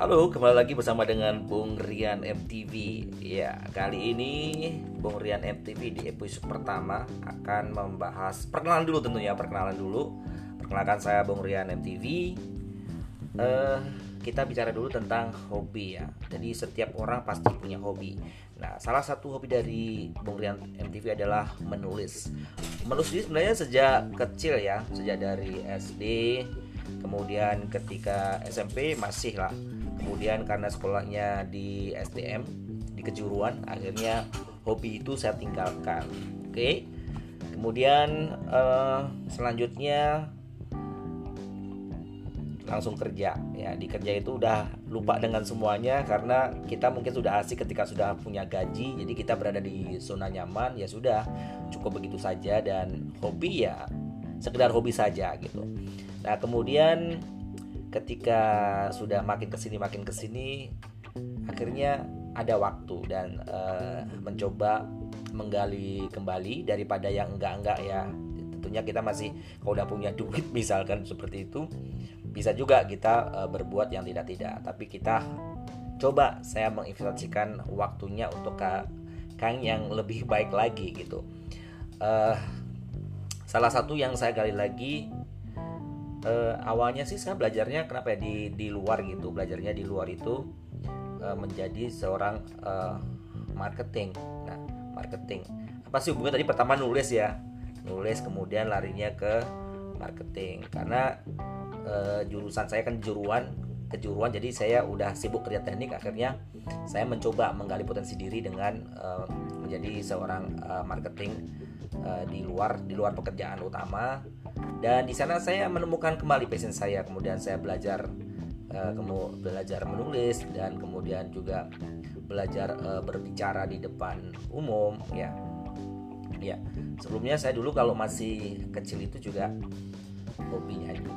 Halo, kembali lagi bersama dengan Bung Rian MTV. Ya, kali ini Bung Rian MTV di episode pertama akan membahas perkenalan dulu tentunya, perkenalan dulu. Perkenalkan saya Bung Rian MTV. Uh, eh, kita bicara dulu tentang hobi ya. Jadi setiap orang pasti punya hobi. Nah, salah satu hobi dari Bung Rian MTV adalah menulis. Menulis sebenarnya sejak kecil ya, sejak dari SD, kemudian ketika SMP masih lah kemudian karena sekolahnya di STM di kejuruan akhirnya hobi itu saya tinggalkan. Oke. Kemudian uh, selanjutnya langsung kerja. Ya di kerja itu udah lupa dengan semuanya karena kita mungkin sudah asik ketika sudah punya gaji. Jadi kita berada di zona nyaman ya sudah cukup begitu saja. Dan hobi ya sekedar hobi saja gitu. Nah kemudian ketika sudah makin ke sini makin ke sini akhirnya ada waktu dan uh, mencoba menggali kembali daripada yang enggak-enggak ya. Tentunya kita masih kalau udah punya duit misalkan seperti itu bisa juga kita uh, berbuat yang tidak-tidak. Tapi kita coba saya menginvestasikan waktunya untuk ke kang yang lebih baik lagi gitu. Uh, salah satu yang saya gali lagi uh, awalnya sih saya belajarnya kenapa ya di di luar gitu. Belajarnya di luar itu uh, menjadi seorang uh, marketing. Nah marketing. Apa sih hubungan tadi pertama nulis ya. Nulis kemudian larinya ke marketing. Karena uh, jurusan saya kan juruan kejuruan. Jadi saya udah sibuk kerja teknik. Akhirnya saya mencoba menggali potensi diri dengan uh, menjadi seorang uh, marketing uh, di luar di luar pekerjaan utama dan di sana saya menemukan kembali passion saya. Kemudian saya belajar uh, belajar menulis dan kemudian juga belajar uh, berbicara di depan umum ya. Ya sebelumnya saya dulu kalau masih kecil itu juga hobi nyanyi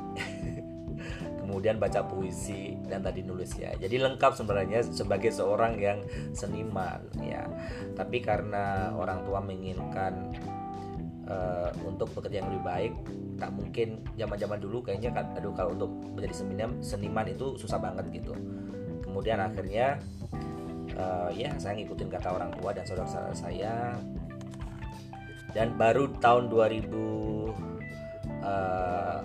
kemudian baca puisi dan tadi nulis ya. Jadi lengkap sebenarnya sebagai seorang yang seniman ya. Tapi karena orang tua menginginkan uh, untuk bekerja yang lebih baik tak mungkin zaman-zaman dulu kayaknya kan aduh kalau untuk menjadi seniman seniman itu susah banget gitu. Kemudian akhirnya uh, ya saya ngikutin kata orang tua dan saudara-saudara saya. Dan baru tahun 2017 eh,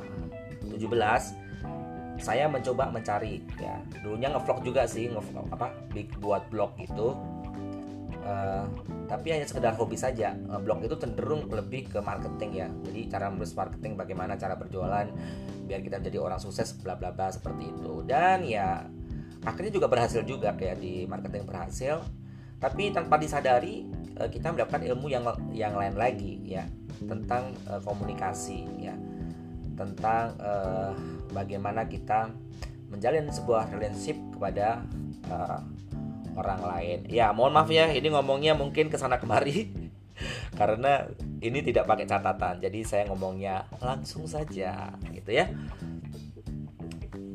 saya mencoba mencari ya. Dulunya ngevlog juga sih ngevlog apa buat blog itu uh, tapi hanya sekedar hobi saja. Blog itu cenderung lebih ke marketing ya. Jadi cara menulis marketing bagaimana cara berjualan biar kita jadi orang sukses bla bla bla seperti itu. Dan ya akhirnya juga berhasil juga kayak di marketing berhasil. Tapi tanpa disadari uh, kita mendapatkan ilmu yang yang lain lagi ya. Tentang uh, komunikasi ya. Tentang uh, bagaimana kita menjalin sebuah relationship kepada uh, orang lain. Ya, mohon maaf ya, ini ngomongnya mungkin ke sana kemari karena ini tidak pakai catatan. Jadi saya ngomongnya langsung saja, gitu ya.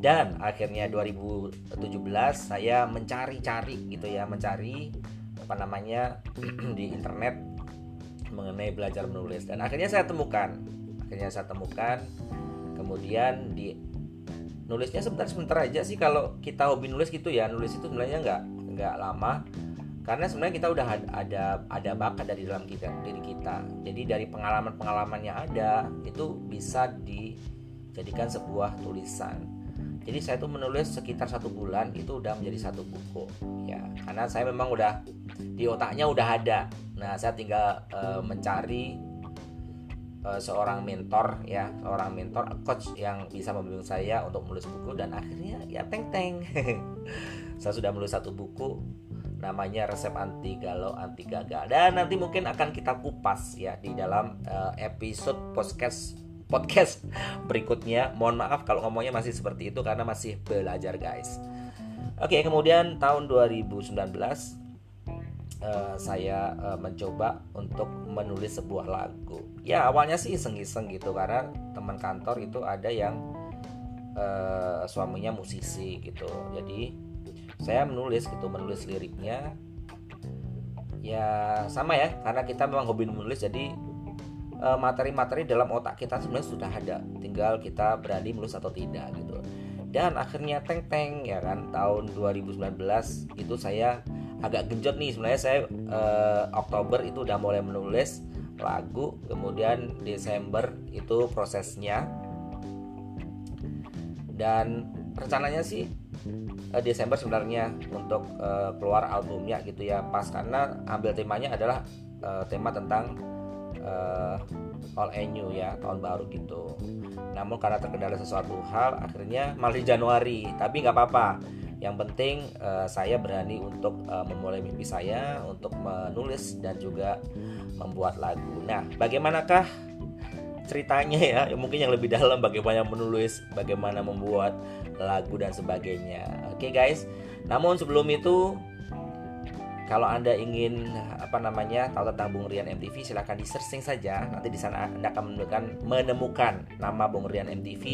Dan akhirnya 2017 saya mencari-cari gitu ya, mencari apa namanya di internet mengenai belajar menulis dan akhirnya saya temukan. Akhirnya saya temukan kemudian di nulisnya sebentar-sebentar aja sih kalau kita hobi nulis gitu ya nulis itu sebenarnya nggak nggak lama karena sebenarnya kita udah ada ada bakat dari dalam kita diri kita. Jadi dari pengalaman pengalaman yang ada itu bisa dijadikan sebuah tulisan. Jadi saya tuh menulis sekitar satu bulan itu udah menjadi satu buku ya. Karena saya memang udah di otaknya udah ada. Nah saya tinggal uh, mencari uh, seorang mentor ya seorang mentor coach yang bisa membimbing saya untuk menulis buku dan akhirnya ya teng teng. Saya sudah menulis satu buku namanya resep anti galau anti gagal dan nanti mungkin akan kita kupas ya di dalam uh, episode podcast podcast berikutnya. Mohon maaf kalau ngomongnya masih seperti itu karena masih belajar guys. Oke kemudian tahun 2019 Uh, eh, saya uh, mencoba untuk menulis sebuah lagu. Ya awalnya sih iseng-iseng gitu karena teman kantor itu ada yang uh, suaminya musisi gitu. Jadi saya menulis gitu menulis liriknya ya sama ya karena kita memang hobi menulis jadi eh, materi-materi dalam otak kita sebenarnya sudah ada tinggal kita berani menulis atau tidak gitu dan akhirnya teng teng ya kan tahun 2019 itu saya agak genjot nih. Sebenarnya saya uh, Oktober itu udah mulai menulis lagu kemudian Desember itu prosesnya. Dan rencananya sih uh, Desember sebenarnya untuk uh, keluar albumnya gitu ya. Pas karena ambil temanya adalah tema tentang all new ya tahun baru gitu. Namun karena terkendala sesuatu hal akhirnya malah di Januari. Tapi nggak apa-apa yang penting uh, saya berani untuk uh, memulai mimpi saya untuk menulis dan juga membuat lagu. Nah bagaimanakah ceritanya ya, ya mungkin yang lebih dalam bagaimana menulis bagaimana membuat lagu dan sebagainya. Oke okay, guys. Namun sebelum itu kalau Anda ingin apa namanya tahu tentang Bung Rian MTV silahkan di searching saja. Nanti di sana Anda akan menemukan menemukan nama Bung Rian MTV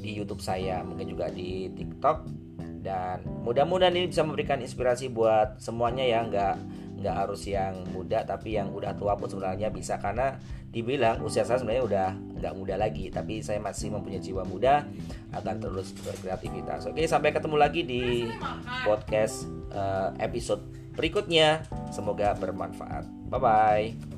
di YouTube saya, mungkin juga di TikTok dan mudah-mudahan ini bisa memberikan inspirasi buat semuanya ya nggak nggak harus yang muda tapi yang udah tua pun sebenarnya bisa karena dibilang usia saya sebenarnya udah nggak muda lagi tapi saya masih mempunyai jiwa muda akan terus berkreativitas oke sampai ketemu lagi di podcast uh, episode berikutnya. Semoga bermanfaat. Bye bye.